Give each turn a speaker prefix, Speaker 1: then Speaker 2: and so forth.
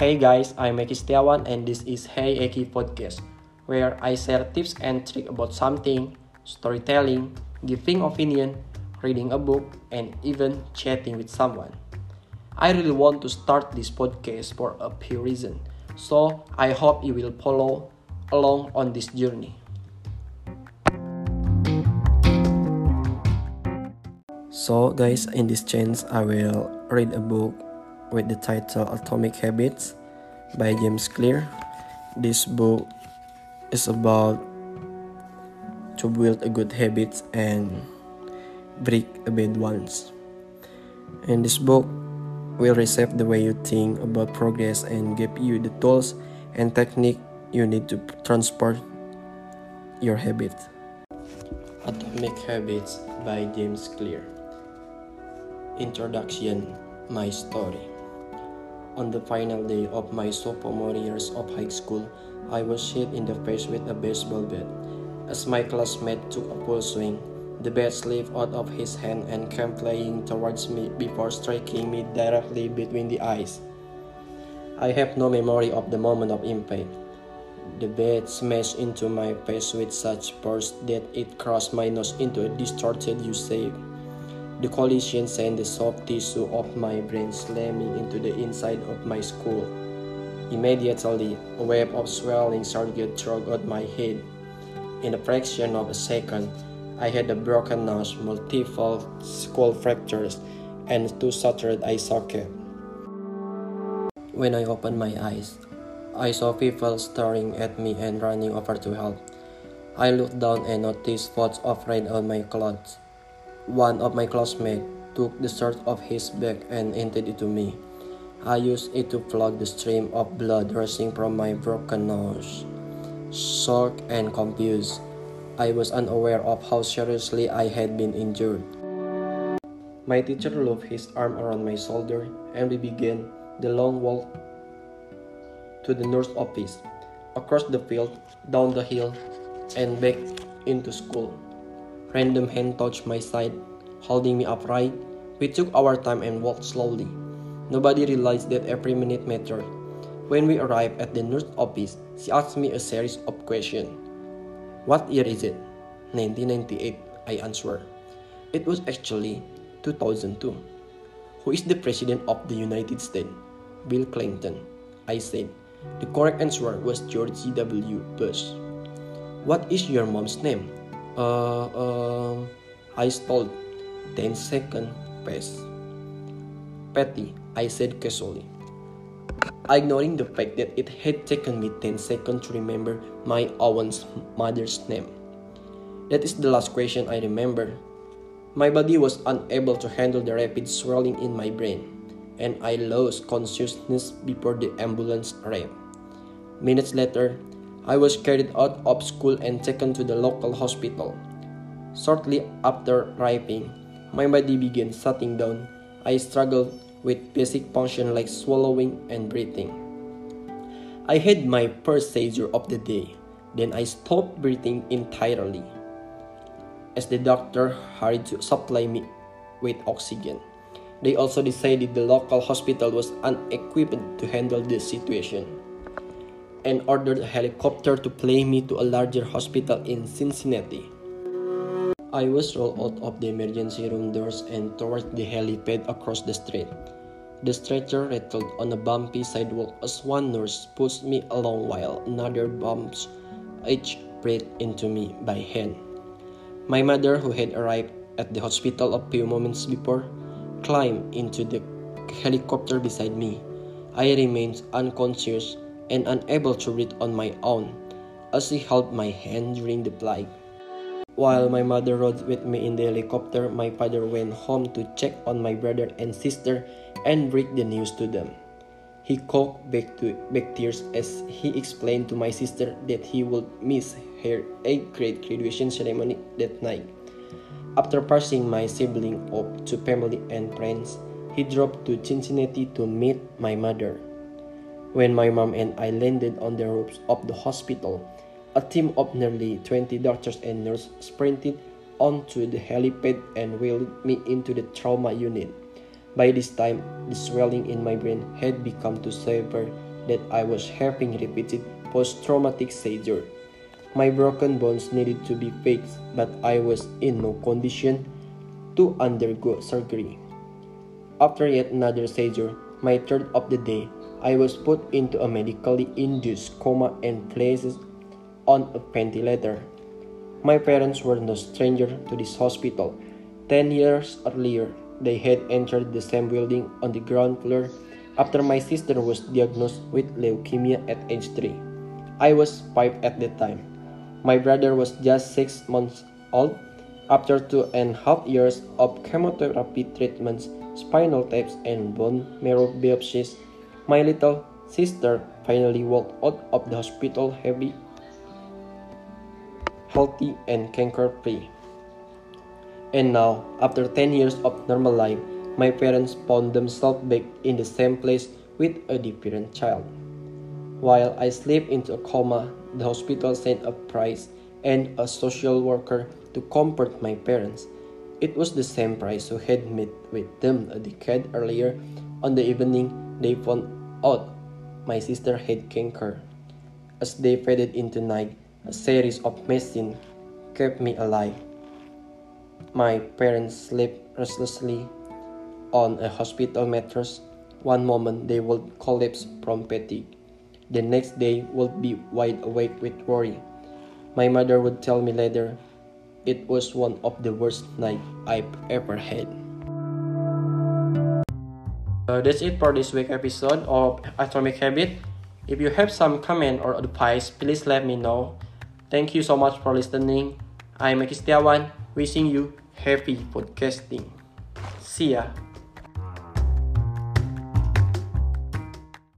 Speaker 1: Hey guys, I'm Eki Setiawan and this is Hey Eki Podcast, where I share tips and tricks about something, storytelling, giving opinion, reading a book, and even chatting with someone. I really want to start this podcast for a few reasons, so I hope you will follow along on this journey. So, guys, in this chance, I will read a book with the title Atomic Habits by James Clear. This book is about to build a good habits and break a bad ones. And this book will reshape the way you think about progress and give you the tools and technique you need to transport your habit. Atomic Habits by James Clear. Introduction My story. On the final day of my sophomore years of high school, I was hit in the face with a baseball bat. As my classmate took a full swing, the bat slipped out of his hand and came flying towards me before striking me directly between the eyes. I have no memory of the moment of impact. The bat smashed into my face with such force that it crushed my nose into a distorted U shape. The collision sent the soft tissue of my brain slamming into the inside of my skull. Immediately, a wave of swelling started throughout my head. In a fraction of a second, I had a broken nose, multiple skull fractures, and two shattered eye sockets. When I opened my eyes, I saw people staring at me and running over to help. I looked down and noticed spots of red on my clothes. One of my classmates took the shirt off his back and handed it to me. I used it to plug the stream of blood rushing from my broken nose. Shocked and confused, I was unaware of how seriously I had been injured. My teacher looped his arm around my shoulder and we began the long walk to the nurse office, across the field, down the hill, and back into school. Random hand touched my side, holding me upright. We took our time and walked slowly. Nobody realized that every minute mattered. When we arrived at the nurse office, she asked me a series of questions. What year is it? 1998, I answered. It was actually 2002. Who is the President of the United States? Bill Clinton. I said. The correct answer was George W. Bush. What is your mom's name? Uh, uh, I stalled. 10 seconds passed. Patty, I said casually. Ignoring the fact that it had taken me 10 seconds to remember my own mother's name. That is the last question I remember. My body was unable to handle the rapid swirling in my brain and I lost consciousness before the ambulance arrived. Minutes later, I was carried out of school and taken to the local hospital. Shortly after arriving, my body began shutting down. I struggled with basic function like swallowing and breathing. I had my first seizure of the day. Then I stopped breathing entirely. As the doctor hurried to supply me with oxygen. They also decided the local hospital was unequipped to handle the situation and ordered a helicopter to plane me to a larger hospital in Cincinnati. I was rolled out of the emergency room doors and towards the helipad across the street. The stretcher rattled on a bumpy sidewalk as one nurse pushed me along while another bumps each breathed into me by hand. My mother, who had arrived at the hospital a few moments before, climbed into the helicopter beside me. I remained unconscious and unable to read on my own as he held my hand during the flight. While my mother rode with me in the helicopter, my father went home to check on my brother and sister and break the news to them. He coughed back, to, back tears as he explained to my sister that he would miss her 8th grade graduation ceremony that night. After passing my sibling off to family and friends, he drove to Cincinnati to meet my mother. When my mom and I landed on the roofs of the hospital, a team of nearly 20 doctors and nurses sprinted onto the helipad and wheeled me into the trauma unit. By this time, the swelling in my brain had become too severe that I was having repeated post traumatic seizure. My broken bones needed to be fixed, but I was in no condition to undergo surgery. After yet another seizure, my third of the day, I was put into a medically induced coma and placed on a ventilator. My parents were no stranger to this hospital. Ten years earlier, they had entered the same building on the ground floor after my sister was diagnosed with leukemia at age 3. I was 5 at the time. My brother was just 6 months old. After two and a half years of chemotherapy treatments, spinal taps, and bone marrow biopsies, my little sister finally walked out of the hospital heavy, healthy, and cancer free. And now, after 10 years of normal life, my parents found themselves back in the same place with a different child. While I slipped into a coma, the hospital sent a priest and a social worker to comfort my parents. It was the same priest who had met with them a decade earlier on the evening they found out my sister had cancer. As they faded into night, a series of machines kept me alive. My parents slept restlessly on a hospital mattress. One moment they would collapse from fatigue. The next day would be wide awake with worry. My mother would tell me later it was one of the worst nights I've ever had. Uh, that's it for this week episode of Atomic Habit. If you have some comment or advice, please let me know. Thank you so much for listening. I'm Eki Setiawan, wishing you happy podcasting. See ya.